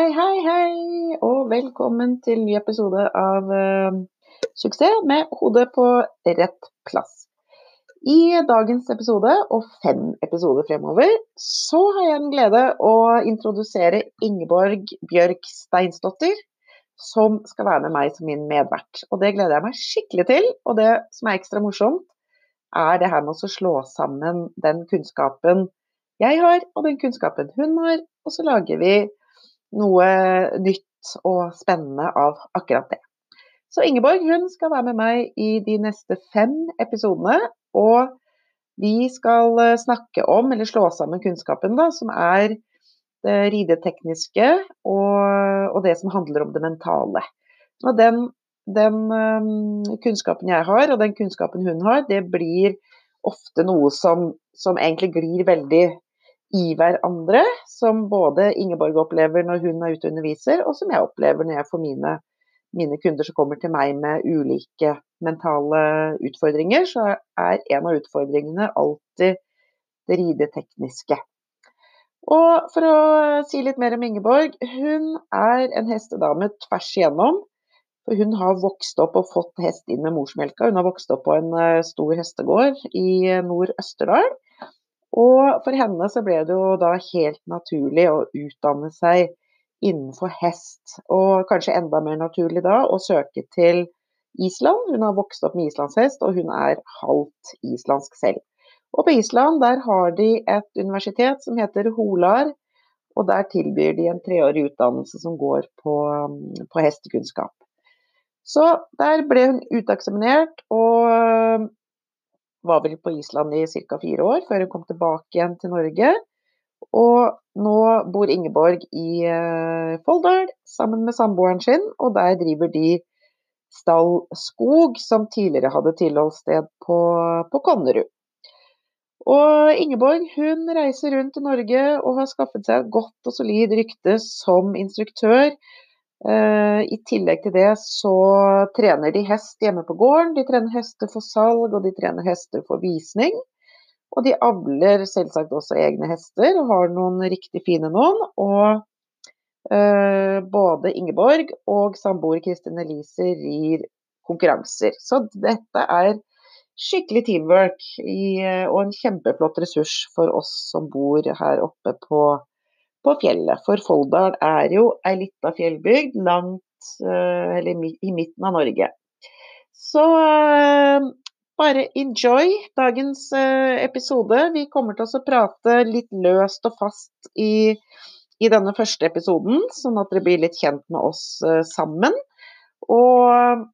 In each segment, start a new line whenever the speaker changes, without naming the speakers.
Hei, hei, hei, og velkommen til ny episode av uh, Suksess med hodet på rett plass. I dagens episode, og fem episoder fremover, så har jeg den glede å introdusere Ingeborg Bjørk Steinsdottir, som skal være med meg som min medvert. Og det gleder jeg meg skikkelig til. Og det som er ekstra morsomt, er det her med å slå sammen den kunnskapen jeg har, og den kunnskapen hun har, og så lager vi noe nytt og spennende av akkurat det. Så Ingeborg hun skal være med meg i de neste fem episodene. Og vi skal eh, snakke om, eller slå sammen kunnskapen, da, som er det ridetekniske og, og det som handler om det mentale. Og den, den um, kunnskapen jeg har, og den kunnskapen hun har, det blir ofte noe som, som egentlig glir veldig i hverandre, som både Ingeborg opplever når hun er ute og underviser, og som jeg opplever når jeg får mine, mine kunder som kommer til meg med ulike mentale utfordringer, så er en av utfordringene alltid det ridetekniske. Og for å si litt mer om Ingeborg, hun er en hestedame tvers igjennom. For hun har vokst opp og fått hest inn med morsmelka. Hun har vokst opp på en eh, stor hestegård i Nord-Østerdal. Og for henne så ble det jo da helt naturlig å utdanne seg innenfor hest. Og kanskje enda mer naturlig da å søke til Island. Hun har vokst opp med islandshest, og hun er halvt islandsk selv. Og på Island der har de et universitet som heter Holar, og der tilbyr de en treårig utdannelse som går på, på hestekunnskap. Så der ble hun uteksaminert, og var vel på Island i ca. fire år før hun kom tilbake igjen til Norge. Og nå bor Ingeborg i uh, Folldal sammen med samboeren sin, og der driver de Stall Skog, som tidligere hadde tilholdssted på, på Konnerud. Og Ingeborg hun reiser rundt i Norge og har skaffet seg et godt og solid rykte som instruktør Eh, I tillegg til det så trener de hest hjemme på gården. De trener hester for salg, og de trener hester for visning. Og de avler selvsagt også egne hester, og har noen riktig fine noen. Og eh, både Ingeborg og samboer Kristin Elise rir konkurranser. Så dette er skikkelig teamwork i, og en kjempeflott ressurs for oss som bor her oppe på på fjellet. For Folldal er jo ei lita fjellbygd langt eh, eller i midten av Norge. Så eh, bare enjoy dagens eh, episode. Vi kommer til å prate litt løst og fast i, i denne første episoden, sånn at dere blir litt kjent med oss sammen. Og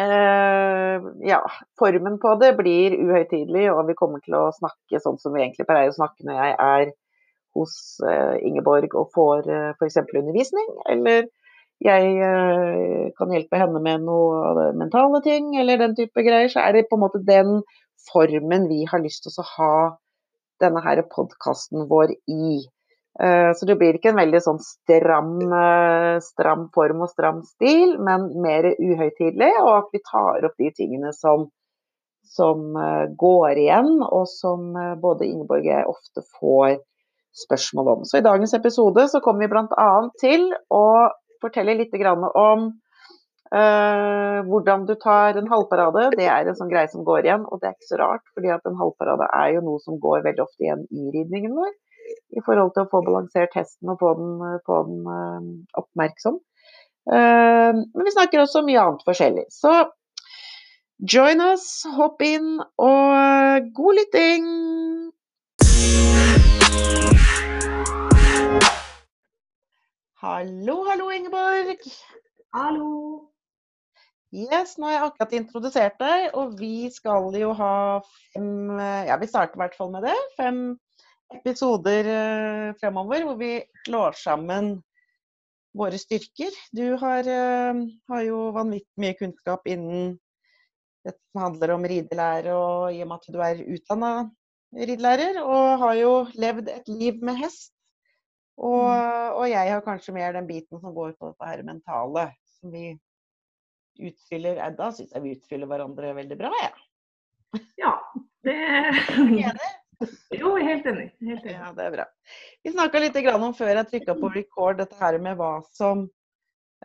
Eh, ja, formen på det blir uhøytidelig, og vi kommer til å snakke sånn som vi egentlig pleier å snakke når jeg er hos eh, Ingeborg og får eh, f.eks. undervisning, eller jeg eh, kan hjelpe henne med noe mentale ting, eller den type greier, så er det på en måte den formen vi har lyst til å ha denne her podkasten vår i. Så det blir ikke en veldig sånn stram, stram, form og stram stil, men mer uhøytidelig, og at vi tar opp de tingene som, som går igjen, og som både Ingeborg og jeg ofte får spørsmål om. Så I dagens episode så kommer vi bl.a. til å fortelle litt om uh, hvordan du tar en halvparade. Det er en sånn greie som går igjen, og det er ikke så rart. fordi at en halvparade er jo noe som går veldig ofte igjen i ridningen vår. I forhold til å få balansert hesten og få den, få den uh, oppmerksom. Uh, men vi snakker også mye annet forskjellig. Så join us, hopp inn, og god lytting! Hallo, hallo, Ingeborg.
Hallo.
Yes, nå har jeg akkurat introdusert deg, og vi skal jo ha fem Ja, vi starter i hvert fall med det. Fem episoder uh, fremover hvor vi slår sammen våre styrker. Du har, uh, har jo vanvittig mye kunnskap innen det som handler om ridelære, og i og med at du er utdanna ridelærer, og har jo levd et liv med hest. Og, mm. og, jeg har kanskje mer den biten som går på dette her mentale, som vi utfyller. Da syns jeg vi utfyller hverandre veldig bra, jeg.
Ja. Det Jo, helt enig. Helt enig.
Ja, det er bra. Vi snakka litt om før jeg trykka på record dette her med hva som,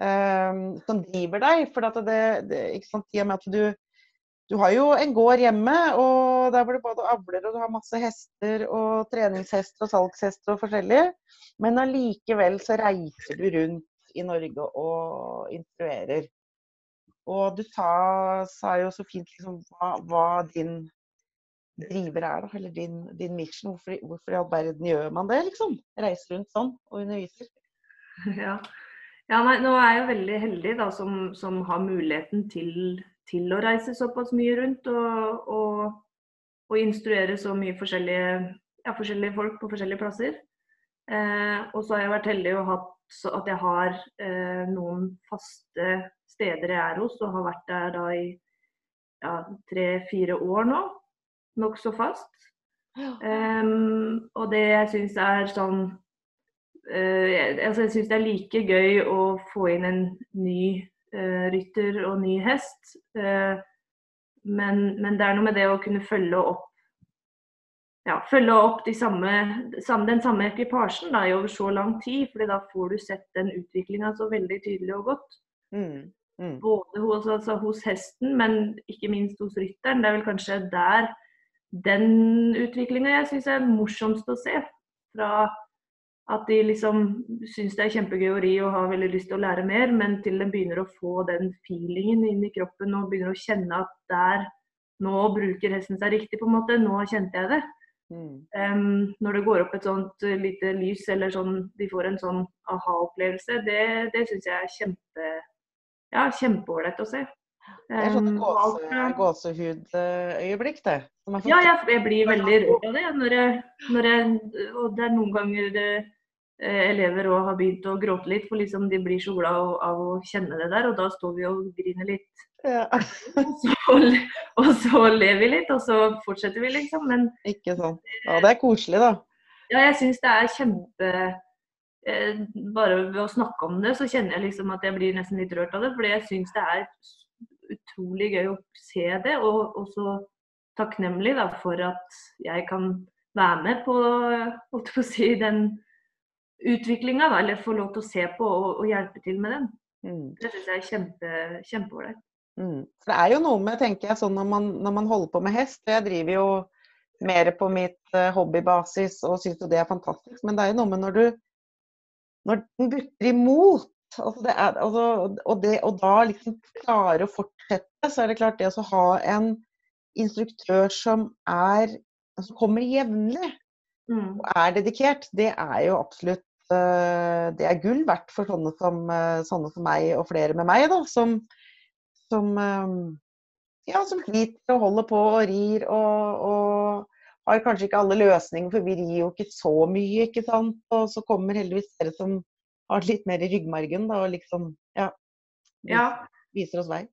um, som driver deg. For at det, det, ikke sant, i og med at du, du har jo en gård hjemme, og der hvor du både avler og du har masse hester og treningshester og salgshester og forskjellig. Men allikevel så reiser du rundt i Norge og instruerer. Og du sa, sa jo så fint liksom, hva, hva din driver er, da, eller din, din mission. Hvorfor, hvorfor, i all verden gjør man det, liksom? Reiser rundt sånn og underviser.
Ja, ja nei, nå er jeg jo veldig heldig da, som, som har muligheten til, til, å reise såpass mye rundt og, og, og instruere så mye forskjellige, ja, forskjellige, folk på forskjellige plasser. Eh, og så har jeg vært heldig og hatt så at jeg har eh, noen faste steder jeg er hos, og har vært der da i ja, tre-fire år nå nokså fast. Um, og det jeg syns er sånn uh, altså Jeg syns det er like gøy å få inn en ny rytter og ny hest. Uh, men, men, det er noe med det å kunne følge opp ja, følge opp de samme, den samme ekvipasjen da, i over så lang tid. fordi da får du sett den utviklinga så veldig tydelig og godt. Mm, mm. Både hos, altså, hos, hesten, men ikke minst hos rytteren. Det er vel kanskje der den utviklinga jeg syns er morsomst å se. Fra at de liksom syns det er kjempegøy å ri og har veldig lyst til å lære mer, men til de begynner å få den feelingen inn i kroppen og begynner å kjenne at der Nå bruker hesten seg riktig, på en måte. Nå kjente jeg det. Mm. Um, når det går opp et sånt lite lys, eller sånn, de får en sånn aha-opplevelse, det, det syns jeg er kjempe ja, kjempeålreit å se.
Det er sånne gåse, gåsehudøyeblikk, det.
Ja, jeg, jeg, blir veldig rørt av det. Når jeg, når jeg, og det er noen ganger det, eh, elever òg har begynt å gråte litt, for liksom de blir så glad av, å kjenne det der. Og da står vi og griner litt. Ja. og, så, og, så, ler vi litt, og så fortsetter vi, liksom. Men
Ikke sant. Ja, det er koselig, da.
Ja, jeg syns det er kjempe eh, Bare ved å snakke om det, så kjenner jeg liksom at jeg blir nesten litt rørt av det. Fordi jeg syns det er utrolig gøy å se det, og, og så takknemlig da, for at jeg kan være med på, på si, den utviklinga, eller få lov til å se på og, og hjelpe til med den. Mm. Det syns jeg er kjempe.
Mm. For det er jo noe med, tenker jeg, sånn når man, når man holder på med hest Jeg driver jo mer på mitt uh, hobbybasis og syns jo det er fantastisk, men det er jo noe med når du når den butter imot Altså det er, altså, og, det, og, da liksom klare å fortsette, så er det klart det å ha en instruktør som er som kommer jevnlig mm. og er dedikert, det er jo absolutt Det er gull verdt for sånne som, uh, sånne som meg og flere med meg, da, som, som um, ja, som sliter og holder på og rir og, og, har kanskje ikke alle løsninger, for vi rir jo ikke så mye, ikke sant. Og så kommer heldigvis dere som har litt mer i ryggmargen da, og liksom ja,
ja.
viser oss vei.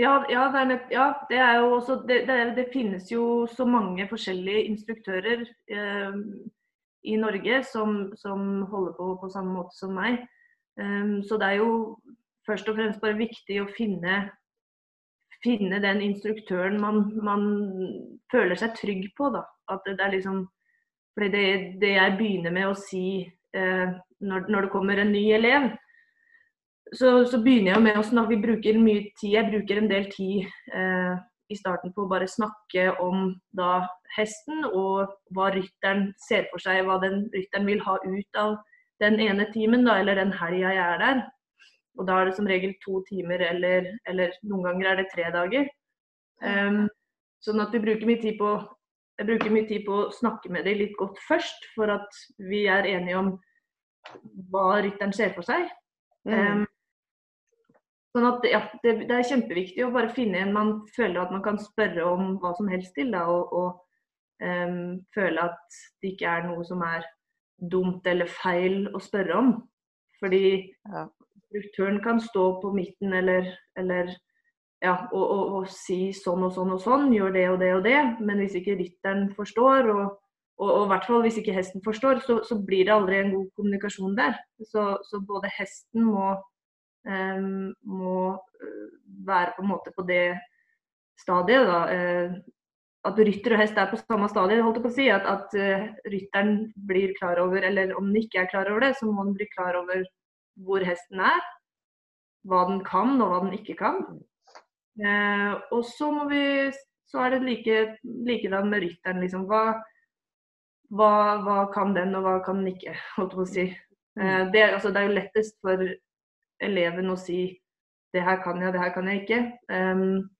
Ja, ja, det, er, ja det, er jo også det, det, det, finnes jo så mange forskjellige instruktører eh, i Norge som, som, holder på på samme måte som meg. Um, så det er jo først og fremst bare viktig å finne, finne den instruktøren man, man, føler seg trygg på. Da. At det, er liksom fordi det, det jeg begynner med å si uh, når, når, det kommer en ny elev, så, så, begynner jeg med å snakke Vi bruker mye tid, jeg bruker en del tid eh, i starten på å bare snakke om da hesten og hva rytteren ser for seg, hva den rytteren vil ha ut av den ene timen da, eller den helga jeg er der. Og da er det som regel to timer, eller, eller noen ganger er det tre dager. Um, sånn at vi bruker mye tid på jeg bruker mye tid på å snakke med dem litt godt først, for at vi er enige om hva rytteren ser for seg. Mm. Um, sånn at ja, det, det, er kjempeviktig å bare finne en man føler at man kan spørre om hva som helst til. Da, og, og um, føle at det ikke er noe som er dumt eller feil å spørre om. Fordi ja. strukturen kan stå på midten eller, eller ja, og, og, og, si sånn og sånn og sånn, gjør det og det og det. Men hvis ikke rytteren forstår, og, og, i hvert fall hvis ikke hesten forstår, så, så, blir det aldri en god kommunikasjon der. Så, så både hesten må, må, være på en måte på det stadiet, da. Uh, at rytter og hest er på samme stadie. holdt jeg på å si, At, at uh, rytteren blir klar over, eller om den ikke er klar over det, så må den bli klar over hvor hesten er. Hva den kan og hva den ikke kan. Eh, og så må vi så er det like, likedan med rytteren. Liksom. Hva, hva, hva, kan den, og hva kan den ikke? holdt jeg på å si. Eh, det, altså, det, er jo lettest for eleven å si det her kan jeg, det her kan jeg ikke. Um,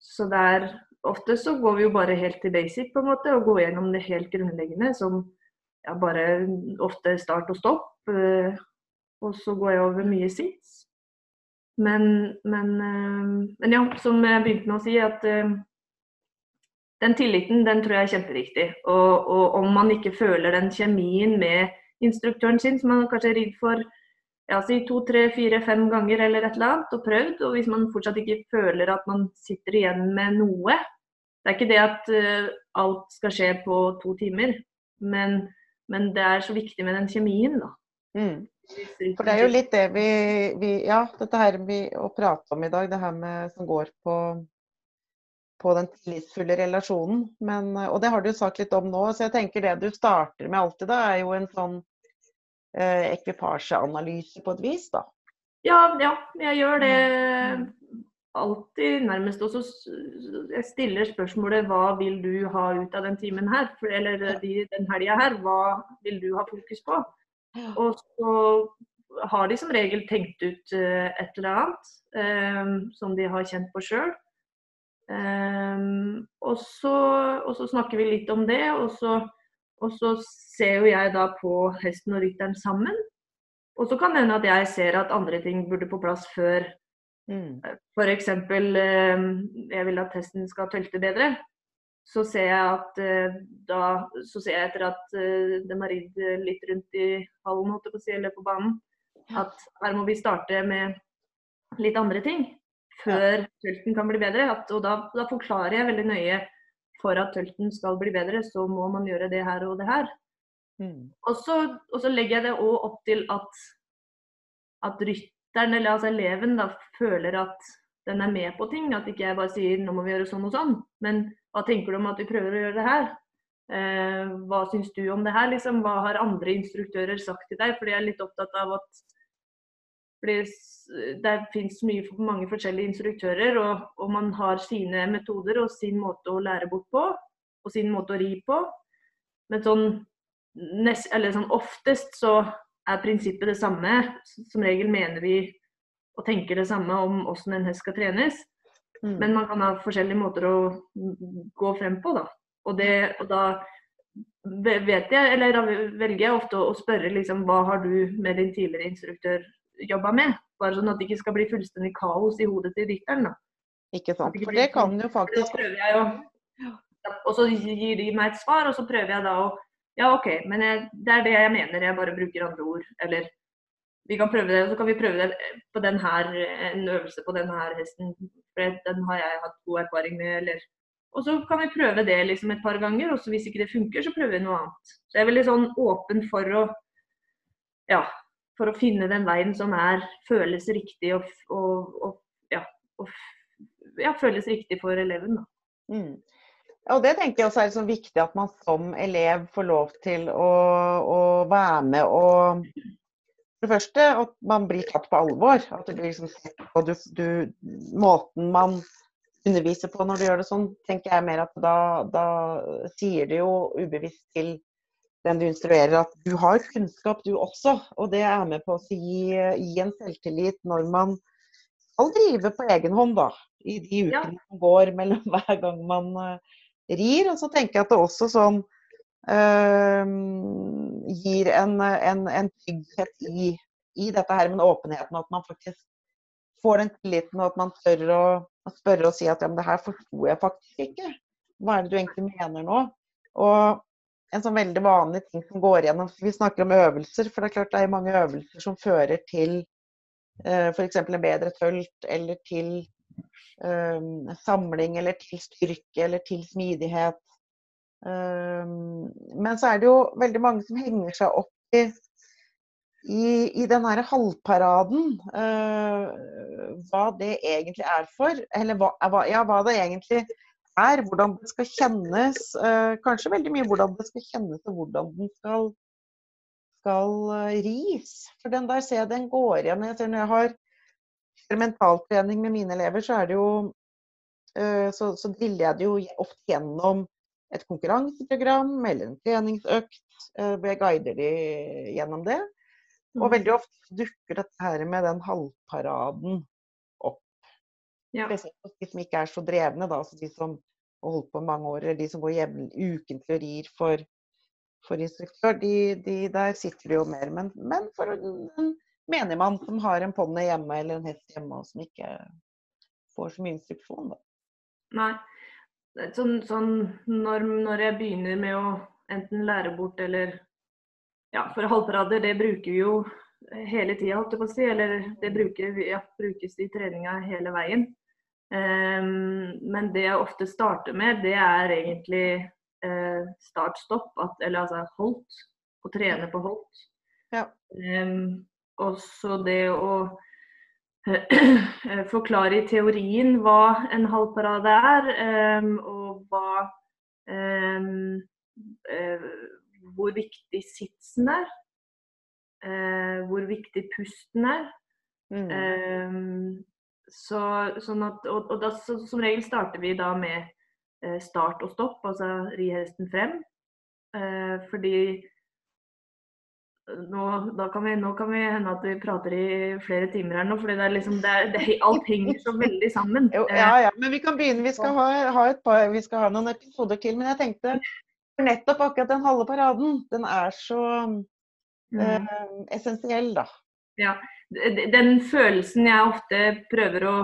så er ofte så går vi jo bare helt til basic på en måte, og går gjennom det helt grunnleggende, som ja, bare ofte start og stopp. Uh, og så går jeg over mye sits. Men, men, uh, men, ja, som jeg begynte med å si, at uh, den tilliten den tror jeg er kjempeviktig. Og, og, om man ikke føler den kjemien med instruktøren sin, som man kanskje er redd for ja, si to, tre, fire, fem ganger eller et eller annet, og prøvd, og hvis man fortsatt ikke føler at man sitter igjen med noe Det er ikke det at uh, alt skal skje på to timer, men, men, det er så viktig med den kjemien, da.
Mm. For det er jo litt det vi, vi Ja, dette her vi å prate om i dag, det her med som går på på den tillitsfulle relasjonen. Men, og det har du sagt litt om nå, så jeg tenker det du starter med alltid da, er jo en sånn ekvipasjeanalyse på et vis, da.
Ja, ja, jeg gjør det alltid nærmest. Og så jeg stiller spørsmålet hva vil du ha ut av den timen her, eller de, den helga her. Hva vil du ha fokus på? Og så har de som regel tenkt ut uh, et eller annet um, som de har kjent på sjøl. Um, og, og, så, snakker vi litt om det, og så, og så ser jo jeg da på hesten og rytteren sammen. Og så kan det hende at jeg ser at andre ting burde på plass før. Mm. F.eks. Um, jeg vil at hesten skal tølte bedre. Så ser jeg at uh, da så ser jeg etter at de har ridd litt rundt i hallen, holdt jeg på å si, eller på banen, at her må vi starte med litt andre ting før tølten kan bli bedre. At, og da, da, forklarer jeg veldig nøye for at tølten skal bli bedre, så må man gjøre det her og det her. Mm. Og, så, og, så, legger jeg det òg opp til at, at rytteren, eller altså eleven, da, føler at den er med på ting. At ikke jeg bare sier nå må vi gjøre sånn og sånn. Men hva tenker du om at vi prøver å gjøre det her? Eh, hva syns du om det her? Liksom? Hva har andre instruktører sagt til deg? Fordi jeg er litt opptatt av at det finnes mye, mange forskjellige instruktører, og, og, man har sine metoder og sin måte å lære bort på. Og sin måte å ri på. Men sånn, nest, sånn oftest så er prinsippet det samme. Som regel mener vi og tenker det samme om hvordan en hest skal trenes. Mm. Men man kan ha forskjellige måter å gå frem på, da. Og, det, og da vet jeg, eller da velger jeg ofte å spørre liksom, hva har du med din tidligere instruktør jobba med. Bare sånn at det ikke skal bli fullstendig kaos i hodet til dikteren. Da.
Ikke sant. For det kan jo faktisk
jo. Og så gir de meg et svar, og så prøver jeg da å Ja, OK, men jeg, det er det jeg mener. Jeg bare bruker andre ord. Eller vi kan prøve det, og så kan vi prøve det på den her, en øvelse på den her hesten. For den har jeg hatt god erfaring med. eller og så kan vi prøve det liksom et par ganger, og så hvis ikke det funker, så prøver vi noe annet. Så jeg er veldig sånn åpen for å ja, for å finne den veien som er, føles riktig og, og, og, ja, og ja, føles riktig for eleven.
Mm. Og Det tenker jeg også er så viktig at man som elev får lov til å, å være med og For det første at man blir tatt på alvor. At det blir liksom og du, du, måten man underviser på når du gjør det sånn, tenker jeg mer at da, da sier det jo ubevisst til den du instruerer, at du har kunnskap du også. Og det er med på å gi, gi en selvtillit når man skal drive på egen hånd, da. I de ukene ja. som går mellom hver gang man uh, rir. Og så tenker jeg at det også sånn uh, gir en, en, en trygghet i, i, dette her med åpenheten. At man faktisk får den tilliten, og at man tør å, å spørre og si at ja, men det her forsto jeg faktisk ikke. Hva er det du egentlig mener nå? Og en sånn veldig vanlig ting som går igjennom. Vi snakker om øvelser, for det er klart det er mange øvelser som fører til eh, f.eks. en bedre tølt, eller til um, samling, eller til styrke, eller til smidighet. Um, men så er det jo veldig mange som henger seg opp i, i, i den her halvparaden. Uh, hva det egentlig er for. Eller hva, ja, hva det egentlig er, hvordan det skal kjennes. Eh, kanskje veldig mye hvordan det skal kjennes og hvordan den skal, skal eh, ris. For den der ser jeg den går igjen. Jeg ser når jeg har mentaltrening med mine elever, så er det jo eh, så, så driller jeg det jo ofte gjennom et konkurranseprogram eller en treningsøkt. Hvor jeg guider de gjennom det. Og mm. veldig ofte dukker dette her med den halvparaden. Ja. Spesielt de som ikke er så drevne, da, altså de som har holdt på mange år, eller de som går jevnlig ukentlig og rir for, for instruktør, de, de, der sitter det jo mer. Men, men for en menigmann som har en ponni hjemme eller en hest hjemme, og som ikke får så mye instruksjon, da.
Nei. Sånn, sånn når, når jeg begynner med å enten lære bort eller ja, for halvparader, det bruker vi jo hele tida, holdt jeg på å si. Eller det bruker, ja, brukes i treninga hele veien. Um, men det jeg ofte starter med, det er egentlig uh, start-stopp. Eller altså holdt. Å trene på holdt. Ja. Um, og så det å forklare i teorien hva en halvparade er, um, og hva hvor viktig sitsen er. Eh, hvor viktig pusten er. Mm. Eh, så, sånn at, og, og da, så, som regel starter vi da med eh, start og stopp, altså ri hesten frem. Eh, fordi nå, kan vi, nå, kan vi, hende at vi prater i flere timer her nå, er liksom, alt henger så veldig sammen.
Jo, ja, ja, men vi kan begynne. Vi skal ha, ha, par, vi skal ha noen episoder til. Men jeg tenkte nettopp akkurat den halve paraden, den er så eh, mm. essensiell, da.
Ja. Den følelsen jeg ofte prøver å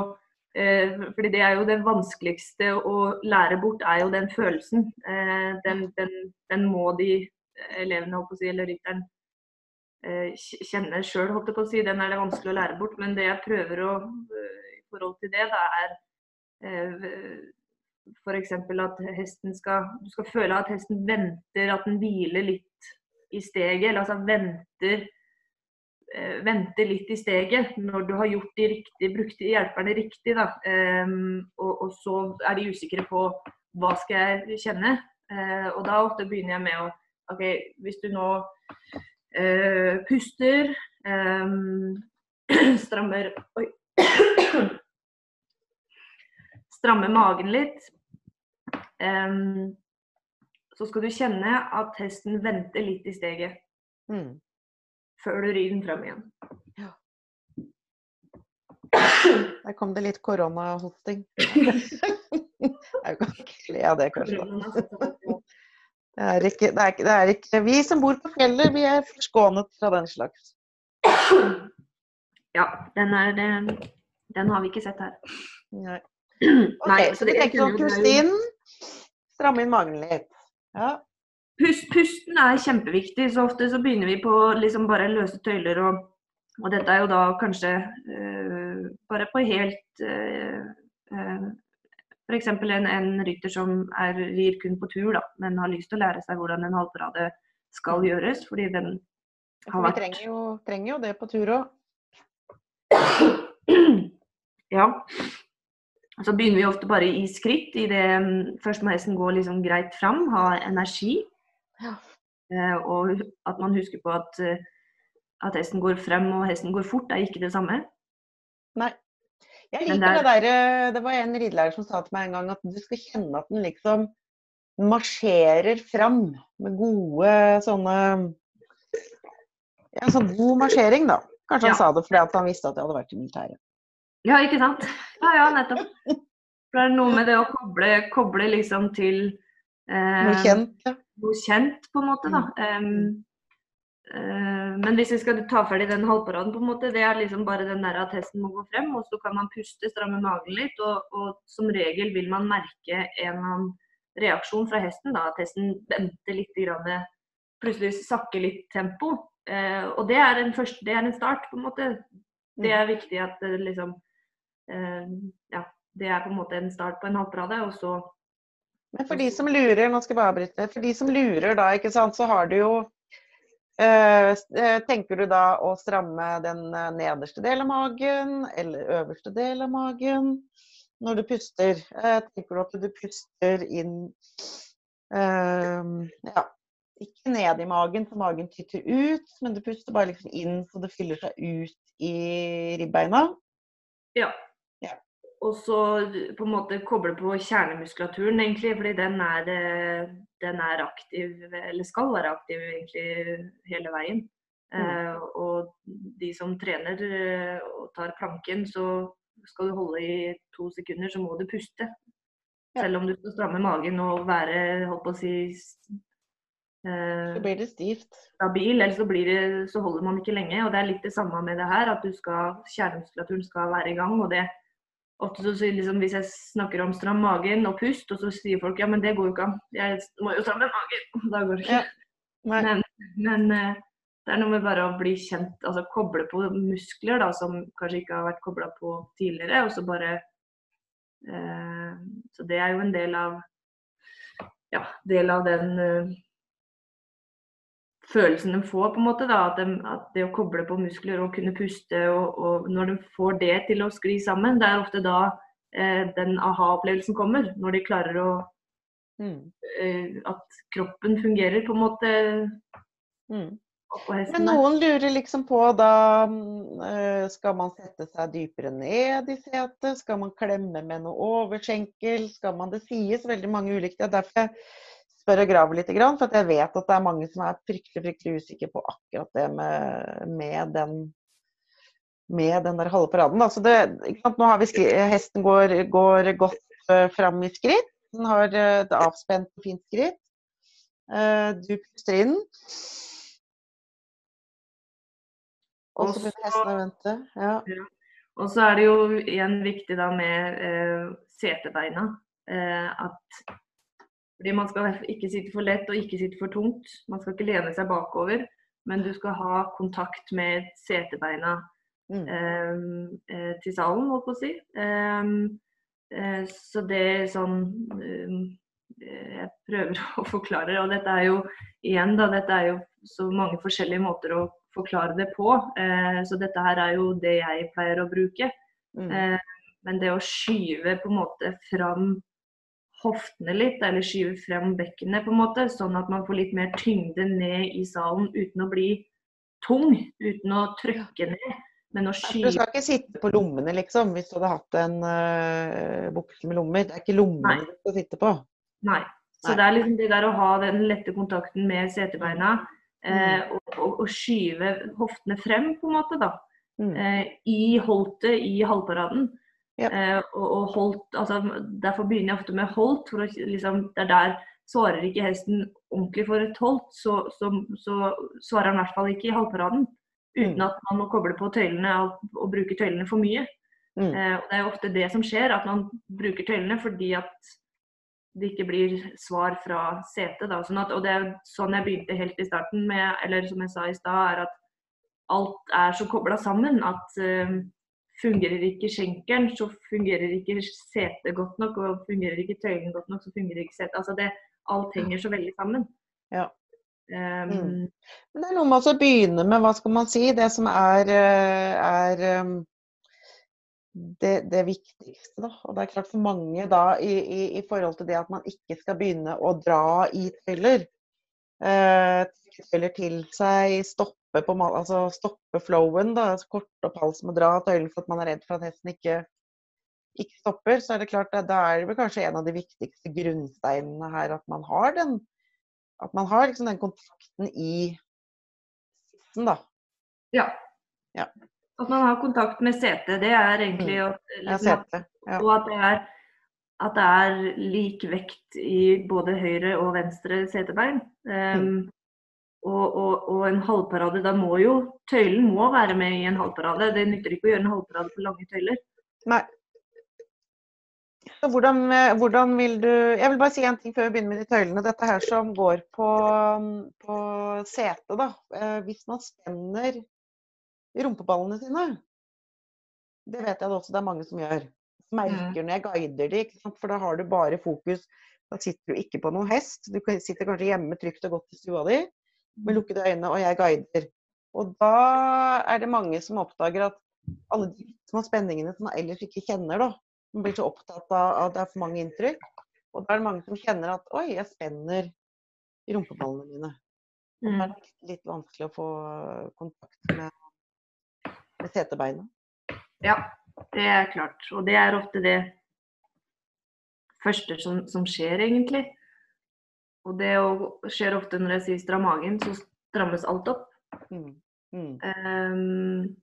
eh, fordi det er jo det vanskeligste å lære bort, er jo den følelsen. Eh, den, den, den, må de elevene, holdt på å si, eller rytteren, eh, kjenne sjøl, holdt jeg på å si. Den er det vanskelig å lære bort. Men det jeg prøver å eh, i forhold til det, da er eh, F.eks. at hesten skal Du skal føle at hesten venter, at den hviler litt i steget. Eller altså venter, eh, venter litt i steget når du har gjort de riktige, brukt hjelperne riktig. Da. Um, og, og, så er de usikre på hva skal jeg kjenne. Uh, og da ofte begynner jeg med å OK, hvis du nå uh, puster um, Strammer Oi. Strammer magen litt. Um, så skal du kjenne at hesten venter litt i steget. Mm. Før du rir den frem igjen. Ja.
Der kom det litt koronahosting. Jeg kan ikke le av det, kanskje. Det er, ikke, det, er ikke, det er ikke Vi som bor på fjellet, vi er forskånet fra den slags.
Ja, den, er, den, den har vi ikke sett her.
Nei. Ok, Nei, så vi tenker på Kristin stramme inn magen litt. Ja.
Pust, pusten er kjempeviktig. Så ofte så begynner vi på liksom bare løse tøyler. Og, og dette er jo da kanskje uh, bare på helt uh, uh, F.eks. En, en rytter som er, rir kun på tur, da, men har lyst til å lære seg hvordan en halvparade skal gjøres. fordi den
har vært... Vi trenger jo, trenger jo det på tur òg.
Ja. Så begynner vi ofte bare i skritt. I det, mm, først må hesten gå liksom greit fram, ha energi. Ja. Eh, og at man husker på at, eh, at, hesten går frem og hesten går fort, er ikke det samme.
Nei. Jeg liker det, det der eh, Det var en ridelærer som sa til meg en gang at du skal kjenne at den liksom marsjerer fram med gode sånne Ja, sånn god marsjering, da. Kanskje han ja. sa det fordi han visste at jeg hadde vært i militæret.
Ja, ikke sant. Ja, ja, nettopp. For det er noe med det å koble, koble liksom til
eh, Noe kjent, ja.
Noe kjent, på en måte, da. Um, uh, men hvis vi skal ta ferdig den halvparaden, på en måte, det er liksom bare den der at hesten må gå frem, og så kan man puste, stramme magen litt, og, og som regel vil man merke en eller annen reaksjon fra hesten, da, at hesten venter litt, grann, plutselig sakker litt tempo. Uh, og det er, en første, det er en start, på en måte. Det er viktig at det liksom uh, ja, det er på en måte en start på en halvparade. Og så
Men for de som lurer, nå skal jeg bare avbryte. For de som lurer da, ikke sant, så har du jo øh, Tenker du da å stramme den nederste delen av magen eller øverste del av magen? når du puster? Eh, tenker du at du puster inn eh, Ja, ikke ned i magen, så magen tytter ut, men du puster bare liksom inn så det fyller seg ut i ribbeina?
Ja. Og så på en måte koble på kjernemuskulaturen, egentlig, fordi den er, eh, den er aktiv, eller skal være aktiv egentlig hele veien.
Mm.
Eh, og de som trener eh, og tar planken, så skal du holde i to sekunder, så må du puste.
Ja.
Selv om du skal stramme magen og være, holdt på å si, eh,
Så blir det stivt.
stabil, eller så, blir det, så holder man ikke lenge. Og det er litt det samme med det her, at du skal, kjernemuskulaturen skal være i gang. og det Ofte så sier liksom, Hvis jeg snakker om stram magen og pust, og så sier folk ja, men det går jo ikke an. Jeg må jo stramme magen. Da går det ikke.
Ja.
Men, men eh, det er noe med bare å bli kjent, altså koble på muskler da, som kanskje ikke har vært kobla på tidligere. og så bare eh, Så det er jo en del av ja, del av den eh, følelsen de får, på en måte. da, At, de, at det å koble på muskler og kunne puste, og, og når de får det til å skli sammen, det er ofte da eh, den aha-opplevelsen kommer. Når de klarer å
Mm.
eh, At kroppen fungerer på en måte
Mm. Men noen lurer liksom på da mm, eh, Skal man sette seg dypere ned i setet? Skal man klemme med noe overskjenkel? Skal man Det sies veldig mange ulike. Det er derfor jeg spør og graver litt. For at jeg vet at det er mange som er fryktelig fryktelig usikre på akkurat det med, med den med den der halve paraden. Da. Så det? Nå har vi skri Hesten går, går godt uh, fram i skritt. Den har uh, et avspent og fint skritt. Uh, du puster inn. Og så begynner hesten å vente. Ja.
Og så er det jo igjen viktig da med uh, setebeina. At fordi man skal ikke sitte for lett og ikke sitte for tungt. Man skal ikke lene seg bakover, men du skal ha kontakt med setebeina
Mm.
eh, eh, til salen, holdt på å si. Eh, eh, så det er sånn eh, Jeg prøver å forklare, og dette er jo igjen da, dette er jo så mange forskjellige måter å forklare det på. Eh, så dette her er jo det jeg pleier å bruke.
Mm.
Eh, men det å skyve på en måte fram hoftene litt, eller skyve frem bekkenet på en måte, sånn at man får litt mer tyngde ned i salen uten å bli tung, uten å trykke ned. Men å
skyve Du skal ikke sitte på lommene, liksom, hvis du hadde hatt en uh, bukse med lommer. Det er ikke lommene
Nei.
du skal sitte på.
Nei. Så
Nei.
det er liksom det der å ha den lette kontakten med setebeina, eh,
Mm.
og, og, og skyve hoftene frem, på en måte, da.
Mm.
eh, i holtet i halvparaden.
Ja.
Eh, og, og holdt, altså, derfor begynner jeg ofte med holdt. for å, liksom, det er der Svarer ikke hesten ordentlig for et holdt, så, så, så svarer han i hvert fall ikke i halvparaden. Uten
Mm.
at man må koble på tøylene og, og bruke tøylene for mye.
Mm.
Eh, og det er jo ofte det som skjer, at man bruker tøylene fordi at det ikke blir svar fra setet. Da. Sånn at, og det er jo sånn jeg begynte helt i starten med, eller som jeg sa i stad, er at alt er så kobla sammen at eh, fungerer ikke skjenkelen, så fungerer ikke setet godt nok. Og fungerer ikke tøylen godt nok, så fungerer ikke setet. Altså det, alt henger så veldig sammen.
Ja.
Um,
Mm. Men det er noe med å begynne med, hva skal man si, det som er, eh, er um, det, det viktigste. Da. Og det er klart for mange da, i, i, i forhold til det at man ikke skal begynne å dra i tøyler. Eh, tøyler til seg, stoppe, på, altså stoppe flowen, da, altså korte opp halsen og dra tøylen for at man er redd for at hesten ikke, ikke stopper. Så er det klart at da er det kanskje en av de viktigste grunnsteinene her at man har den at man har liksom den kontakten i sissen, da.
ja.
Ja.
At man har kontakt med setet, det er egentlig
mm.
Liksom,
ja. Ja.
Og at det, er, at det er lik vekt i både høyre og venstre setebein. Um,
Mm.
Og, og, og en halvparade, da må jo tøylen må være med i en halvparade. Det nytter ikke å gjøre en halvparade på lange tøyler.
Nei. Så hvordan, eh, hvordan vil du Jeg vil bare si en ting før vi begynner med de tøylene. Dette her som går på, på setet, da. Eh, Hvis man spenner rumpeballene sine Det vet jeg det også det er mange som gjør. Merker når jeg guider de, for da har du bare fokus. Da sitter du ikke på noen hest. Du sitter kanskje hjemme trygt og godt i stua di med lukkede øyne, og jeg guider. Og da er det mange som oppdager at alle de små spenningene som man ellers ikke kjenner, da, Man blir så opptatt av at det er for mange inntrykk. Og da er det mange som kjenner at oi, jeg spenner rumpeballene mine. Og da er
Mm.
det litt vanskelig å få kontakt med, med setebeina.
Ja, det er klart. Og det er ofte det første som, som skjer, egentlig. Og det skjer ofte når jeg sier stram magen, så strammes alt opp.
Mm. Mm.
Um,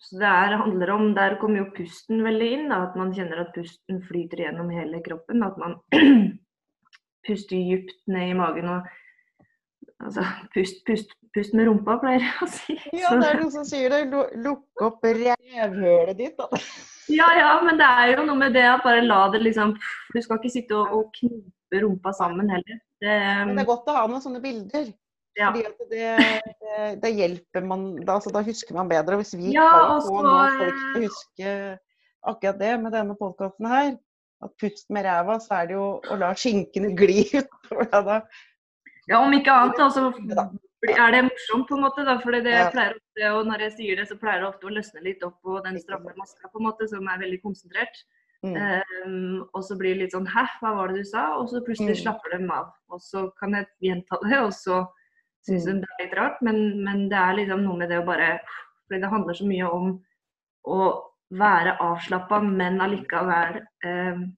så det er, handler om Der kommer jo pusten veldig inn. Da, at man kjenner at pusten flyter gjennom hele kroppen. At man puster dypt ned i magen og Altså, pust, pust, pust med rumpa, pleier jeg å si.
Ja, det er noen som sier det. Lukk opp revhølet ditt, da.
Ja, ja, men det er jo noe med det at bare la det liksom Du skal ikke sitte og, og knipe rumpa sammen heller. Det,
Men det er godt å ha noen sånne bilder.
ja.
Fordi det, det, det hjelper man da, altså, da husker man bedre. Hvis vi
Ja,
kan få noen folk til å
eh,
huske akkurat det med denne podkasten her, at pust med ræva, så er det jo å la skinkene gli utover deg da.
ja, om ikke annet, da, så er det morsomt, på en måte. da, for det
Ja.
pleier ofte, og Når jeg sier det, så pleier det ofte å løsne litt opp på den stramme maska, på en måte, som er veldig konsentrert.
Mm.
Um, og så blir det litt sånn Hæ, hva var det du sa? Og så plutselig
Mm.
slapper de av. Og så kan jeg gjenta det, og så syns
Mm.
de det er litt rart. Men, men det er liksom noe med det å bare Fordi det handler så mye om å være avslappa, men allikevel um,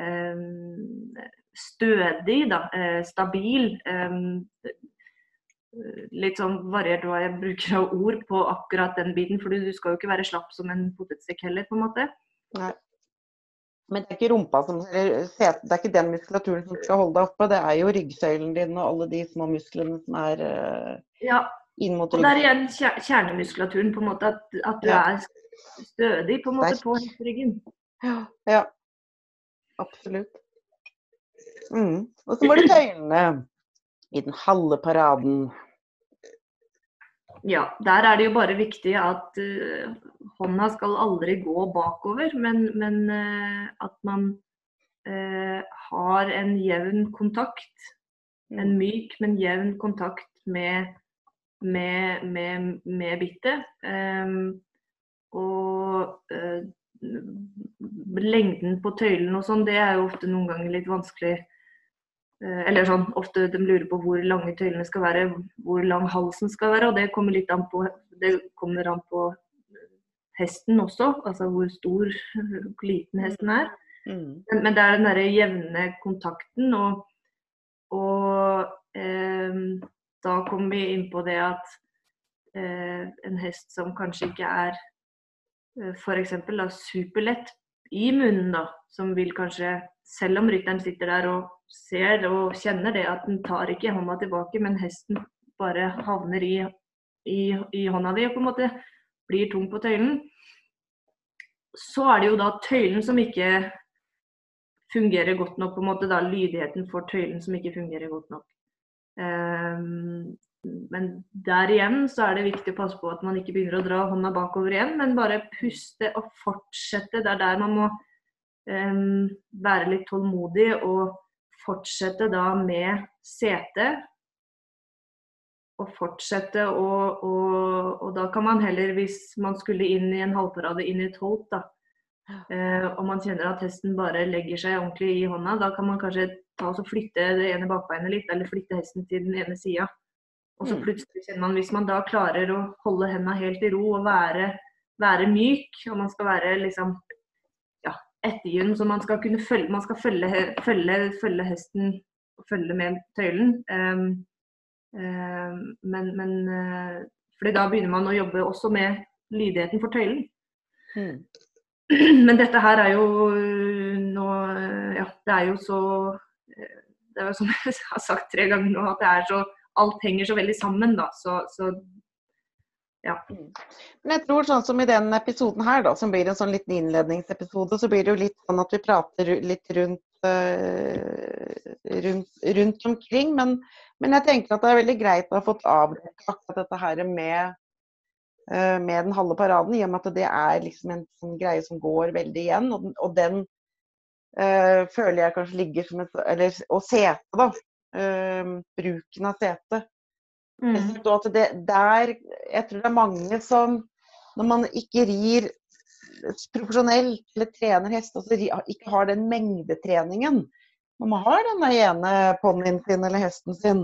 um, stødig, da. Uh, stabil. litt sånn variert hva jeg bruker av ord på akkurat den biten. For du skal jo ikke være slapp som en potetsekk heller, på en måte.
Nei. Men det er ikke rumpa som eller set- Det er ikke den muskulaturen som skal holde deg oppe, det er jo ryggsøylen din og alle de små musklene som er eh,
Ja,
inn mot
og det er igjen kjernemuskulaturen, på en måte. At, at du
Ja.
er stødig på en måte på ryggen.
Ja. Absolutt. Mm. Og så var det tøylene i den halve paraden.
Ja, der er det jo bare viktig at uh, hånda skal aldri gå bakover, men, men uh, at man uh, har en jevn kontakt. En myk, men jevn kontakt med, med, med, med bittet. Um, og lengden på tøylen og sånn, det er jo ofte noen ganger litt vanskelig. Eh, eller sånn, ofte de lurer på hvor lange tøylene skal være, hvor lang halsen skal være. Og det kommer litt an på, det kommer an på hesten også, altså hvor stor, hvor liten hesten er.
Mm.
Men, men det er den derre jevne kontakten, og, og eh, da kommer vi inn på det at eh, en hest som kanskje ikke er eh, f.eks. superlett i munnen, da, som vil kanskje, selv om rytteren sitter der og ser og kjenner det at den tar ikke hånda tilbake, men hesten bare havner i, i, i hånda di og på en måte blir tung på tøylen, så er det jo da tøylen som ikke fungerer godt nok, på en måte da lydigheten for tøylen som ikke fungerer godt nok. Ehm, men der igjen så er det viktig å passe på at man ikke begynner å dra hånda bakover igjen, men bare puste og fortsette. Det er der man må um, være litt tålmodig og fortsette da med setet. Og fortsette å og, og da kan man heller, hvis man skulle inn i en halvparade, inn i et holt, da, Uh, og man kjenner at hesten bare legger seg ordentlig i hånda, da kan man kanskje ta og flytte det ene bakbeinet litt, eller flytte hesten til den ene sida. Og så
Mm.
plutselig kjenner man, hvis man da klarer å holde henda helt i ro og være, være myk, og man skal være liksom ja, ettergyllen, så man skal kunne følge, man skal følge, følge, følge hesten og følge med tøylen. Um, um, men, men uh, fordi da begynner man å jobbe også med lydigheten for tøylen.
Mm.
Men dette her er jo øh, nå Ja, det er jo så øh, Det er jo som jeg har sagt tre ganger nå, at det er så Alt henger så veldig sammen, da. Så, så
Men jeg tror sånn som i den episoden her, da, som blir en sånn liten innledningsepisode, så blir det jo litt sånn at vi prater litt rundt, eh, rundt, rundt omkring. Men, men jeg tenker at det er veldig greit å ha fått avdekket akkurat dette her med, eh, med den halve paraden, i og med at det er liksom en sånn greie som går veldig igjen. Og den, og den eh, føler jeg kanskje ligger som et Eller og setet, da. Eh, bruken av setet.
mm,
Og at det der Jeg tror det er mange som Når man ikke rir profesjonelt eller trener hest, altså ikke har den mengdetreningen. Når man har denne ene ponnien sin eller hesten sin.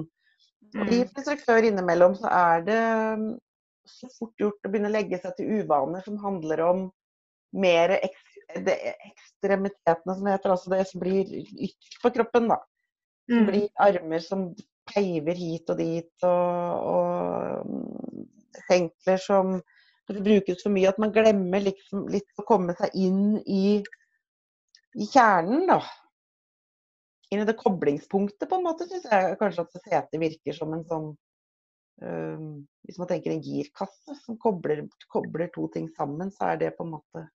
Fordi for instruktør innimellom så er det mm, så fort gjort å begynne å legge seg til uvaner som handler om mer ekstremitetene, som heter. Altså det som blir ytterst på kroppen, da. Som blir armer som peiver hit og dit, og, og tenkler mm, som det brukes for mye at man glemmer liksom litt å komme seg inn i, i kjernen, da. Inn i det koblingspunktet, på en måte, syns jeg kanskje at setet virker som en sånn øh, Hvis man tenker en girkasse som kobler, kobler, to ting sammen, så er det på en måte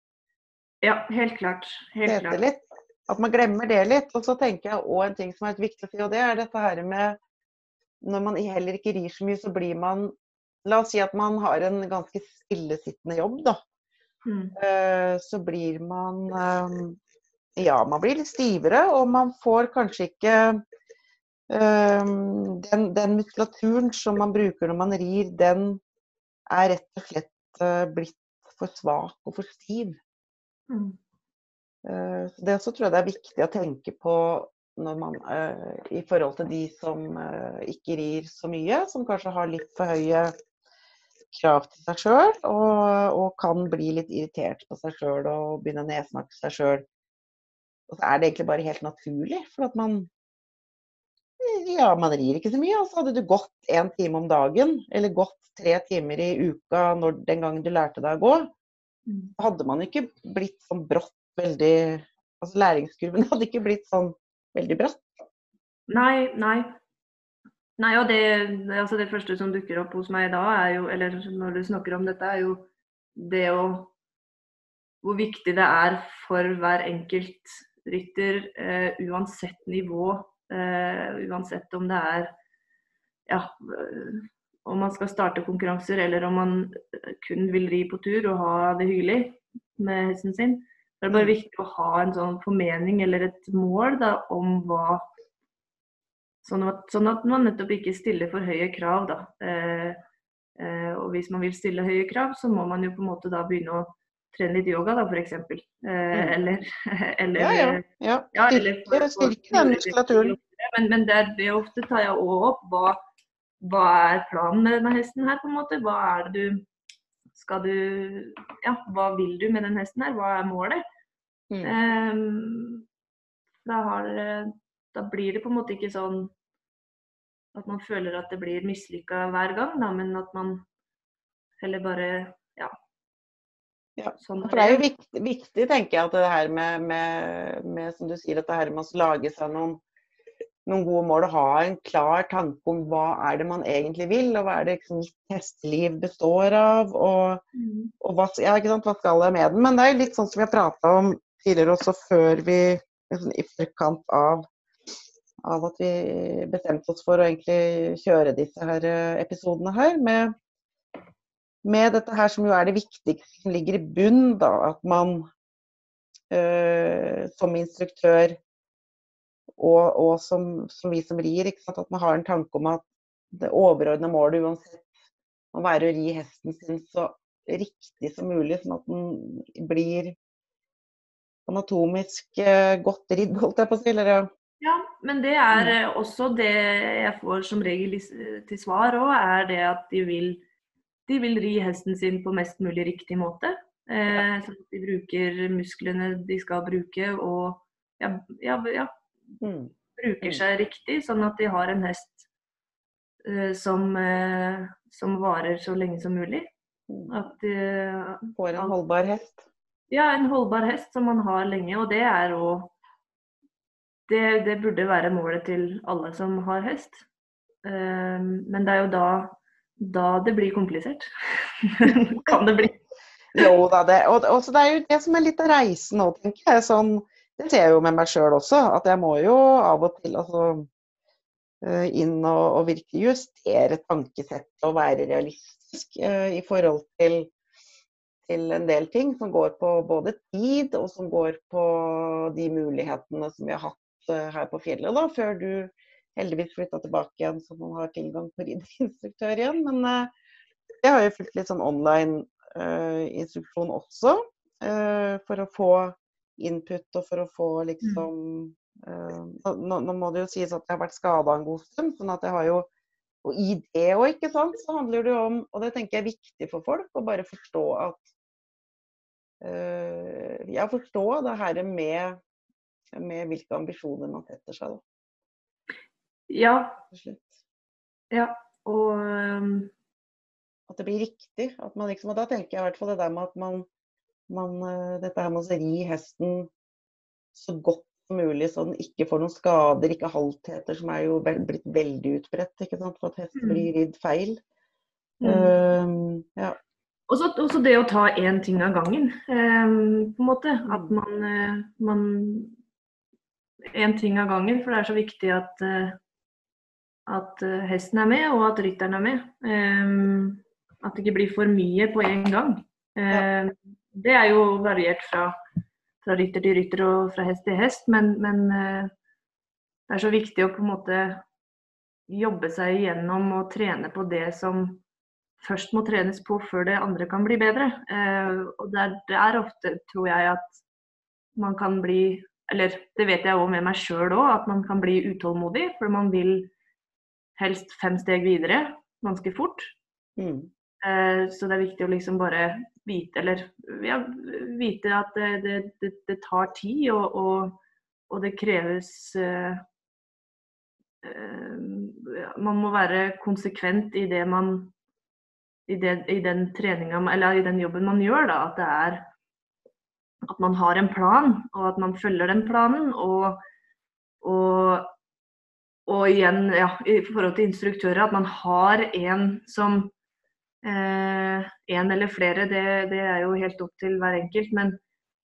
Ja, helt klart. Helt klart.
Litt. At man glemmer det litt. Og så tenker jeg òg en ting som er viktig å si, og det er dette her med Når man heller ikke rir så mye, så blir man La oss si at man har en ganske stillesittende jobb, da. Mm. Eh, så blir man eh, Ja, man blir litt stivere, og man får kanskje ikke eh, den, den muskulaturen som man bruker når man rir, den er rett og slett blitt for svak og for stiv. Mm. Så det også tror jeg det er viktig å tenke på når man, i forhold til de som ikke rir så mye, som kanskje har litt for høye krav til seg sjøl, og, og, kan bli litt irritert på seg sjøl og begynne å nedsnakke seg sjøl. Og så er det egentlig bare helt naturlig, for at man Ja, man rir ikke så mye. Og så hadde du gått én time om dagen, eller gått tre timer i uka når, den gangen du lærte deg å gå, mm. hadde man ikke blitt sånn brått veldig Altså læringskurven hadde ikke blitt sånn veldig bratt.
Nei, nei. Nei, og det, altså det, første som dukker opp hos meg da, er jo, eller når du snakker om dette, er jo det å Hvor viktig det er for hver enkelt rytter, eh, uansett nivå, eh, uansett om det er ja, uh, om man skal starte konkurranser eller om man kun vil ri på tur og ha det hyggelig med hesten sin. Det er bare mm. viktig å ha en sånn formening eller et mål da, om hva Sånn at, sånn at, man nettopp ikke stiller for høye krav. Da. Eh, eh, og hvis man vil stille høye krav, så må man jo på en måte da begynne å trene litt yoga, da f.eks. Eh, mm. eller, eller,
Ja, ja. ja. ja eller for, styrke den muskulaturen.
Men, men det, det, ofte tar jeg òg opp hva, hva er planen med denne hesten her, på en måte. Hva er det du skal du Ja, hva vil du med den hesten her? Hva er målet? Mm. Um, da har da blir det på en måte ikke sånn at man føler at det blir mislykka hver gang, da, men at man heller bare ja.
ja sånn for det er jo viktig, viktig, tenker jeg, at det her med, med, med som du sier, at det her med å lage seg noen, noen gode mål og ha en klar tanke om hva er det man egentlig vil, og hva er det liksom, hesteliv består av, og, mm. og hva, ja, hva, skal jeg med den. Men det er jo litt sånn som vi har prata om tidligere også, før vi liksom, i forkant av av at vi bestemte oss for å egentlig kjøre disse her eh, episodene her. Med, med, dette her som jo er det viktigste som ligger i bunn, da, at man øh, som instruktør og, og som, som, vi som rir, at man har en tanke om at det overordna målet uansett må være å ri hesten sin så riktig som mulig, sånn at den blir anatomisk øh, godt ridd, holdt jeg på å si. Eller
ja, men det er mm. eh, også det jeg får som regel til svar òg, er det at de vil, de vil ri hesten sin på mest mulig riktig måte. Eh, så de bruker musklene de skal bruke og ja, ja, ja mm. bruker mm. seg riktig, sånn at de har en hest eh, som, eh, som, varer så lenge som mulig.
At eh, Får en holdbar hest?
Ja, en holdbar hest som man har lenge. Og det er òg det, det, burde være målet til alle som har hest. Um, men det er jo da, da det blir komplisert. kan det bli.
Jo da, det, og, og det er jo det som er litt av reisen nå, tenker jeg. Sånn, det ser jeg jo med meg sjøl også, at jeg må jo av og til altså, eh, inn og, og virkelig justere tankesettet og være realistisk uh, i forhold til, til en del ting som går på både tid og som går på de mulighetene som vi har hatt Eh, her på fjellet, da, før du heldigvis flytta tilbake igjen så man har tilgang på rideinstruktør igjen. Men uh, jeg har jo fulgt litt sånn online uh, instruksjon også. eh, for å få input og for å få liksom nå, nå, må det jo sies at jeg har vært skada en god stund, sånn at jeg har jo Og i det òg, ikke sant, så handler det jo om, og det tenker jeg er viktig for folk, å bare forstå at uh, Ja, forstå det her med, med hvilke ambisjoner man setter seg, da.
Ja. Ja, og um...
At det blir riktig. At man liksom, og da tenker jeg i hvert fall det der med at man man, eh, dette her med å ri hesten så godt som mulig, så den ikke får noen skader, ikke haltheter, som er jo blitt veldig utbredt, for at hester mm. blir ridd feil. Mm. Uh, ja.
Også, også, det å ta én ting av gangen, um, på en måte. At mm. man, man Én ting av gangen, for det er så viktig at, uh, at hesten er med, og at rytteren er med. At det ikke blir for mye på en gang. Ja. Det er jo variert fra, fra, rytter til rytter og fra hest til hest, men, men eh, det er så viktig å på en måte jobbe seg igjennom og trene på det som først må trenes på før det andre kan bli bedre. Eh, og det er, det er ofte, tror jeg, at man kan bli Eller det vet jeg òg med meg sjøl òg, at man kan bli utålmodig. For man vil helst fem steg videre ganske fort. Mm. Eh, så det er viktig å liksom bare vite, eller ja, vite at det, det, det, tar tid, og, og, og det kreves uh, uh, Man må være konsekvent i det man i, det, i den treninga, eller i den jobben man gjør. Da, at det er at man har en plan, og at man følger den planen. Og, og, og igjen, ja, i forhold til instruktører, at man har en som eh, En eller flere, det, det, er jo helt opp til hver enkelt. Men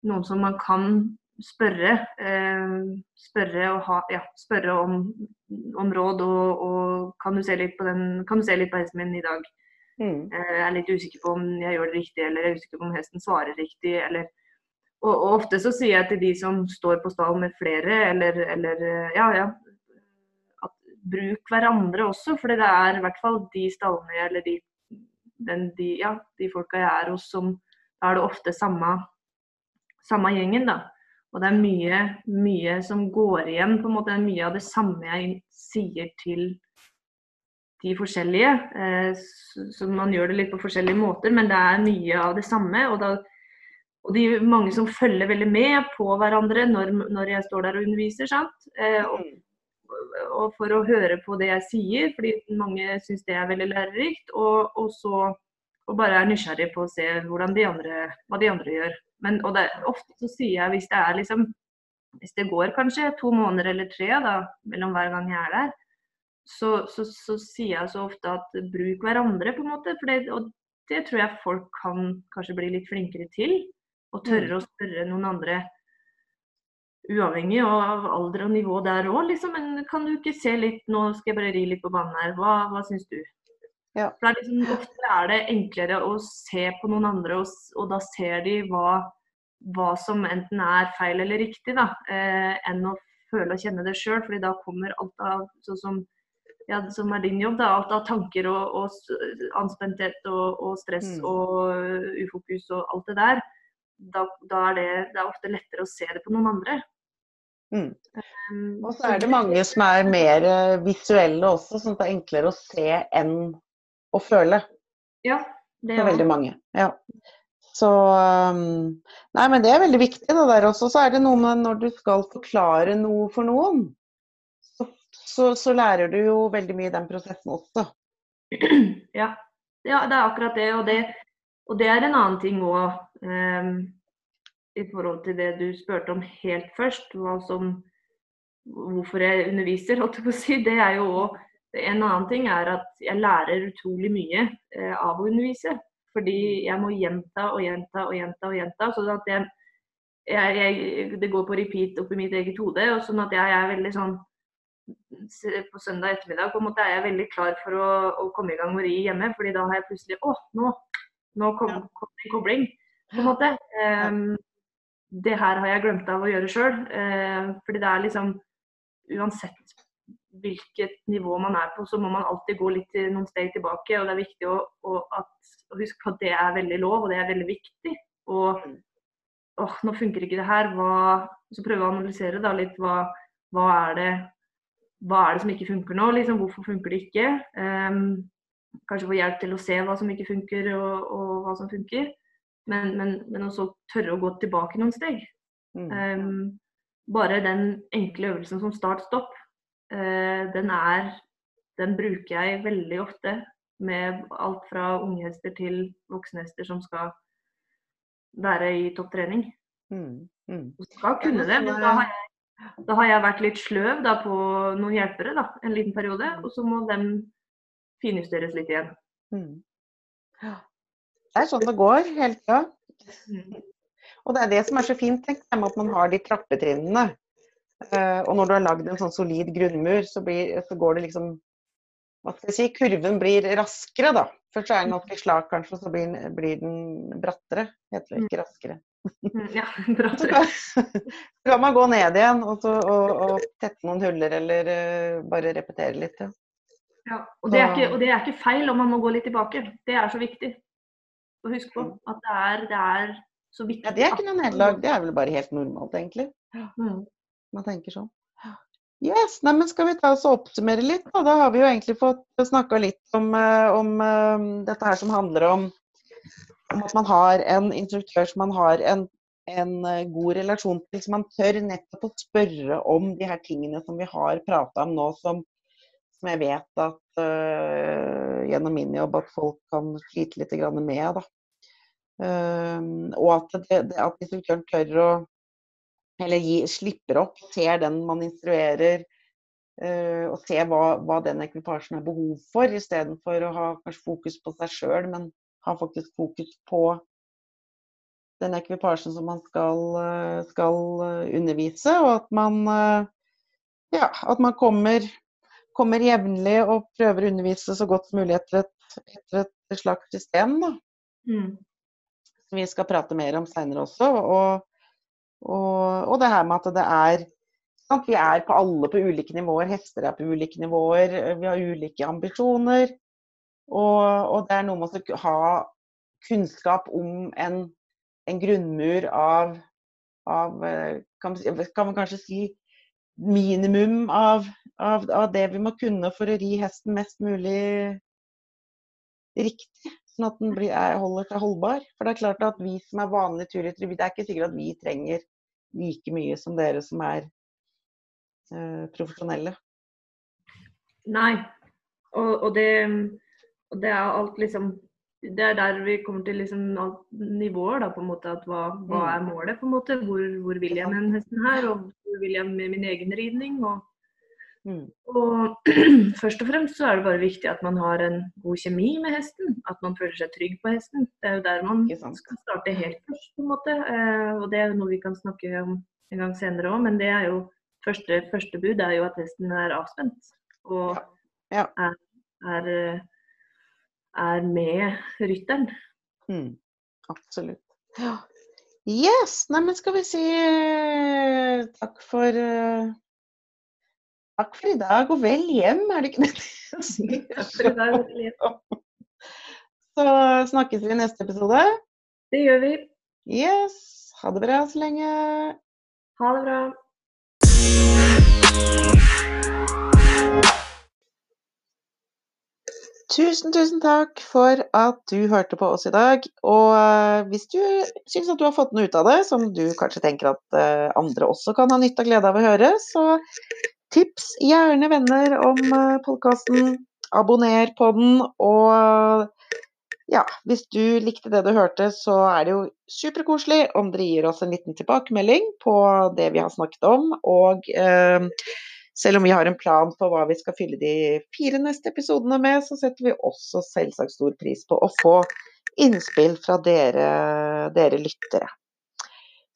noen som man kan spørre, eh, spørre, ha, ja, spørre om, om, råd og, og, kan, du se litt på den, kan du se litt på hesten min i dag? Mm. Eh, jeg er litt usikker på om jeg gjør det riktig, eller jeg er usikker på om hesten svarer riktig. eller og, og, ofte så sier jeg til de som står på stall med flere, eller, eller ja, ja, at bruk hverandre også. For det er i hvert fall de stallene eller de den, de, ja, de, folka jeg er hos, som Da er det ofte samme, samme gjengen, da. Og det er mye, mye som går igjen. på en måte, Mye av det samme jeg sier til de forskjellige. Eh, så man gjør det litt på forskjellige måter, men det er mye av det samme. Og, da, og de mange som følger veldig med på hverandre når, når jeg står der og underviser. sant? Eh, og og for å høre på det jeg sier, fordi mange syns det er veldig lærerikt. Og, og så og bare er nysgjerrig på å se de andre, hva de andre gjør. Men, og det, ofte så sier jeg hvis det er liksom hvis det går kanskje to måneder eller tre da, mellom hver gang jeg er der, så, så, så sier jeg så ofte at bruk hverandre, på en måte. For det, og det tror jeg folk kan kanskje bli litt flinkere til. Og tørre mm. å spørre noen andre uavhengig av alder og nivå der òg, liksom. Men kan du ikke se litt Nå skal jeg bare ri litt på banen her. Hva, hva syns du? Ja. For er liksom, ofte er det enklere å se på noen andre, og, og da ser de hva, hva, som enten er feil eller riktig, da, eh, enn å føle og kjenne det sjøl. fordi da kommer alt av sånn som, ja, som er din jobb, da, alt av tanker og, og anspenthet og, og stress mm. og ufokus og alt det der. Da, da er det, det er ofte lettere å se det på noen andre.
Mm. Um, og så er det mange som er mer eh, visuelle også, sånn at det er enklere å se enn å føle.
Ja, det
er For veldig mange. Ja. Så um, Nei, men det er veldig viktig det der også. Så er det noe med når du skal forklare noe for noen, så, så, lærer du jo veldig mye i den prosessen også.
Ja. ja, det er akkurat det. Og det, og det er en annen ting òg i forhold til det du spurte om helt først, som, hvorfor jeg underviser, holdt jeg på å si, det er jo òg En annen ting er at jeg lærer utrolig mye uh, av å undervise. Fordi jeg må gjenta og gjenta og gjenta og gjenta. sånn at jeg, jeg, jeg, det går på repeat oppi mitt eget hode. og sånn at jeg er veldig sånn på søndag ettermiddag på en måte er jeg veldig klar for å, å komme i gang med ri hjemme. fordi da har jeg plutselig Å, nå, nå kom, kom en kobling. på en måte. Um, det her har jeg glemt av å gjøre sjøl. Uh, fordi det er liksom Uansett hvilket nivå man er på, så må man alltid gå litt noen steg tilbake. Og det er viktig å, å, at, å huske på at det er veldig lov, og det er veldig viktig. Og, åh, nå funker ikke det her. Hva, så prøve å analysere da litt hva, hva, er det, hva er det som ikke funker nå? Liksom, hvorfor funker det ikke? Um, kanskje få hjelp til å se hva som ikke funker og, og hva som funker. Men, men, men, også tørre å gå tilbake noen steg. Mm. Um, bare den enkle øvelsen som start-stopp, uh, den er Den bruker jeg veldig ofte med alt fra unghester til voksenhester som skal være i topptrening. Mm, mm. skal kunne det, men da har, jeg, da har jeg vært litt sløv da, på noen hjelpere da, en liten periode. Mm. Og så må de finjusteres litt igjen. Mm.
Det er sånn det går hele tida. Mm. Og det er det som er så fint, tenk, at man har de trappetrinnene. Uh, og når du har lagd en sånn solid grunnmur, så, blir, så går det liksom hva skal jeg si, kurven blir raskere, da. Først er den alltid slak, kanskje, så blir, blir, den brattere. Heter det ikke raskere.
Mm, ja, bra
så kan man gå ned igjen og, så, og, og tette noen huller, eller uh, bare repetere litt. Ja.
ja og, det ikke, og, det er ikke, feil om man må gå litt tilbake. Det er så viktig å huske på. Mm. At det er, det er så viktig.
Ja, det er ikke noe nederlag. Det er vel bare helt normalt, egentlig. Mm. Man tenker sånn. Yes, nei, men Skal vi ta oss og oppsummere litt? Da, da har vi jo egentlig fått snakka litt om, eh, om uh, dette her som handler om, om, at man har en instruktør som man har en, en uh, god relasjon til, som man tør nettopp å spørre om de her tingene som vi har prata om nå, som, som, jeg vet at uh, gjennom min jobb at folk kan slite litt med. Da. og at, det, at instruktøren tør å eller gi, slipper opp, ser den man instruerer, uh, og ser hva, hva, den ekvipasjen har behov for, istedenfor å ha kanskje fokus på seg sjøl, ha faktisk fokus på den ekvipasjen som man skal, uh, skal uh, undervise, og at man, ja, at man kommer, kommer jevnlig og prøver å undervise så godt som mulig etter et, etter et slags system. Da. Mm. Som vi skal prate mer om seinere også. og og, og, det her med at det er sant? Vi er på alle på ulike nivåer. Hester er på ulike nivåer. Vi har ulike ambisjoner. Og, og det er noe med å ha kunnskap om en, en grunnmur av, av kan, man, kan, man, kanskje si minimum av, av, av, det vi må kunne for å ri hesten mest mulig riktig. Sånn at den blir, holder seg holdbar. For det er klart at vi som er vanlige turryttere, det er ikke sikkert at vi trenger like mye som dere som er eh, profesjonelle.
Nei, og, og, det, og, det, er alt liksom Det er der vi kommer til liksom nivåer, da, på en måte. At hva, hva mm. er målet, på en måte? Hvor, hvor vil jeg med den hesten her? Og hvor vil jeg med min egen ridning? Og, mm. og først og fremst så er det bare viktig at man har en god kjemi med hesten. At man føler seg trygg på hesten. Det er jo der man skal starte helt først, på en måte. Eh, og det er jo noe vi kan snakke om en gang senere òg, men det er jo første, første bud er jo at hesten er avspent. Og ja. Ja. Er, er, er, med rytteren.
Mm. Absolutt. Ja. Yes! Neimen, skal vi si eh, takk for uh, Takk for i dag, og vel hjem, er det ikke det å si? Takk for i dag, og vel hjem. Så snakkes vi i neste episode.
Det gjør vi.
Yes. Ha det bra så lenge.
Ha det bra.
Tusen, tusen takk for at du hørte på oss i dag. Og uh, hvis du syns at du har fått noe ut av det, som du kanskje tenker at uh, andre også kan ha nytte og glede av å høre, så tips gjerne venner om eh, podkasten. Abonner på den. Og ja, hvis du likte det du hørte, så er det jo superkoselig om dere gir oss en liten tilbakemelding på det vi har snakket om. Og selv om vi har en plan på hva vi skal fylle de fire neste episodene med, så setter vi også selvsagt stor pris på å få innspill fra dere, dere lyttere.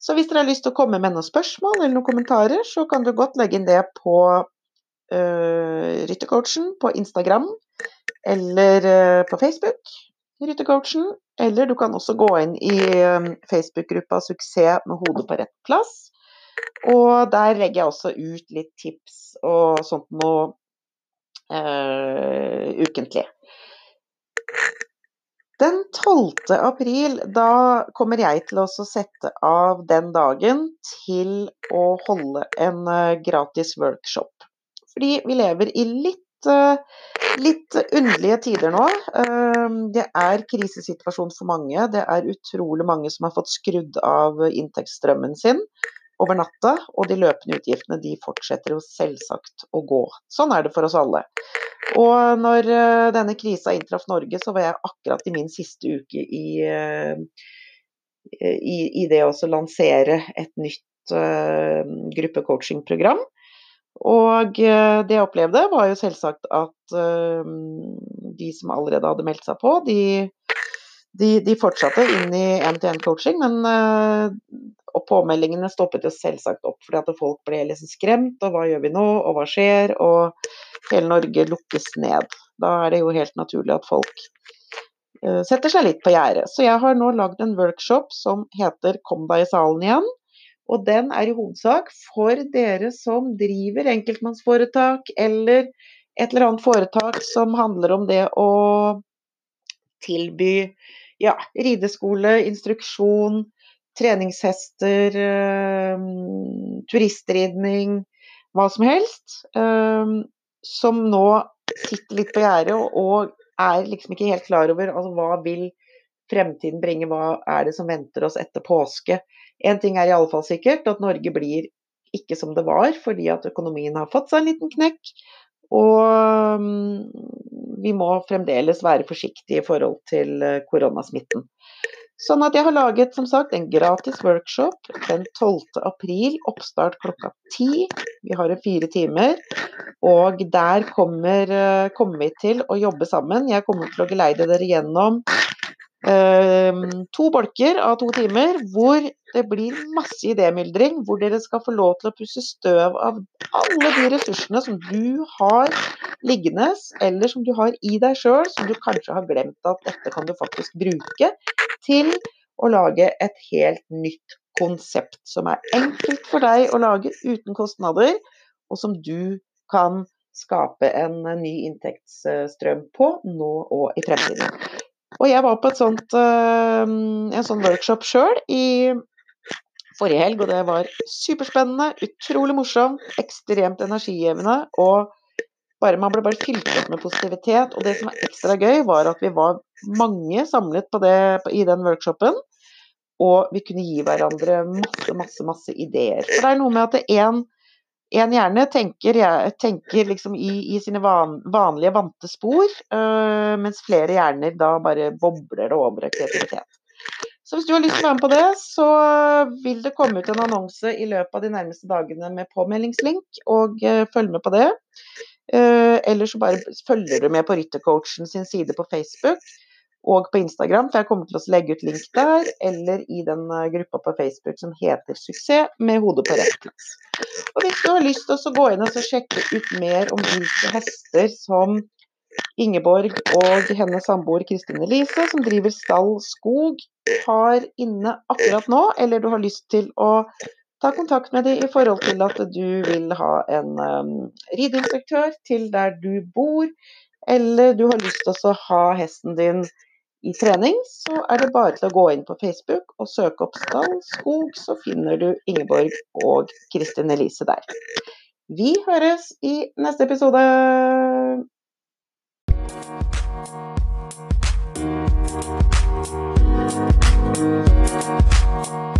Så hvis dere har lyst til å komme med noen spørsmål eller noen kommentarer, så kan du godt legge inn det på uh, Ryttercoachen på Instagram eller uh, på Facebook. Ryttercoachen, eller du kan også gå inn i um, Facebook-gruppa 'Suksess med hodet på rett plass'. Og der legger jeg også ut litt tips og sånt noe uh, ukentlig. Den 12. april, da kommer jeg til å sette av den dagen til å holde en eh, gratis workshop. Fordi vi lever i litt, eh, litt underlige tider nå. Eh, det er krisesituasjon for mange. Det er utrolig mange som har fått skrudd av inntektsstrømmen sin over natta, og de løpende utgiftene de fortsetter jo selvsagt å gå. Sånn er det for oss alle. Og når uh, denne krisa inntraff Norge, så var jeg akkurat i min siste uke i, uh, i, i det å lansere et nytt uh, gruppecoachingprogram. Og det jeg opplevde, var jo selvsagt at de som allerede hadde meldt seg på, de, de, de fortsatte inn i én-til-én-coaching, men og påmeldingene stoppet jo selvsagt opp fordi at folk ble liksom skremt. Og hva gjør vi nå, og hva skjer? Og hele Norge lukkes ned. Da er det jo helt naturlig at folk uh, setter seg litt på gjerdet. Så jeg har nå lagd en workshop som heter Kom deg i salen igjen. Og den er i hovedsak for dere som driver enkeltmannsforetak eller et eller annet foretak som handler om det å tilby ja, rideskole, instruksjon, treningshester, øh, turistridning, hva som helst. Øh, som nå sitter litt på gjerdet og er liksom ikke helt klar over altså, hva vil fremtiden bringe, hva er det som venter oss etter påske. Én ting er i alle fall sikkert, at Norge blir ikke som det var fordi at økonomien har fått seg en liten knekk. Og um, vi må fremdeles være forsiktige i forhold til eh, koronasmitten. Sånn at jeg har laget som sagt en gratis workshop den 12. april, oppstart klokka ti. Vi har en fire timer. Og der kommer, eh, kommer, vi til å jobbe sammen. Jeg kommer til å geleide dere gjennom to bolker av to timer hvor det blir masse idémyldring. Hvor dere skal få lov til å pusse støv av alle de ressursene som du har liggende, eller som du har i deg sjøl, som du kanskje har glemt at dette kan du faktisk bruke til å lage et helt nytt konsept som er enkelt for deg å lage uten kostnader, og som du kan skape en ny inntektsstrøm på nå og i fremtiden. Og jeg var på sånt, eh, en sånn workshop sjøl i forrige helg, og det var superspennende, utrolig morsomt, ekstremt energigivende. og bare, man ble bare fylt opp med positivitet. Og det som var ekstra gøy, var at vi var mange samlet på det, i den workshopen. Og vi kunne gi hverandre masse, masse, masse ideer. For det er noe med at én en hjerne tenker, tenker liksom i, i, sine van, vanlige, vante spor, øh, mens flere hjerner da bare bobler det over av kreativitet. Så hvis du har lyst til å være med på det, så vil det komme ut en annonse i løpet av de nærmeste dagene med påmeldingslink, og øh, følg med på det. Uh, eller så bare følger du med på Ryttercoachen sin side på Facebook og på Instagram, for jeg kommer til å legge ut link der, eller i den uh, gruppa på Facebook som heter 'Suksess med hodet på rett plass'. Og hvis du har lyst til å gå inn og sjekke ut mer om hvilke hester som Ingeborg og hennes samboer Kristin Elise, som driver Stall Skog, har inne akkurat nå, eller du har lyst til å ta kontakt med dem i forhold til at du vil ha en um, rideinstruktør til der du bor, eller du har lyst til å ha hesten din i trening, så er det bare til å gå inn på Facebook og søke opp Stall Skog, så finner du Ingeborg og Kristin Elise der. Vi høres i neste episode. Thank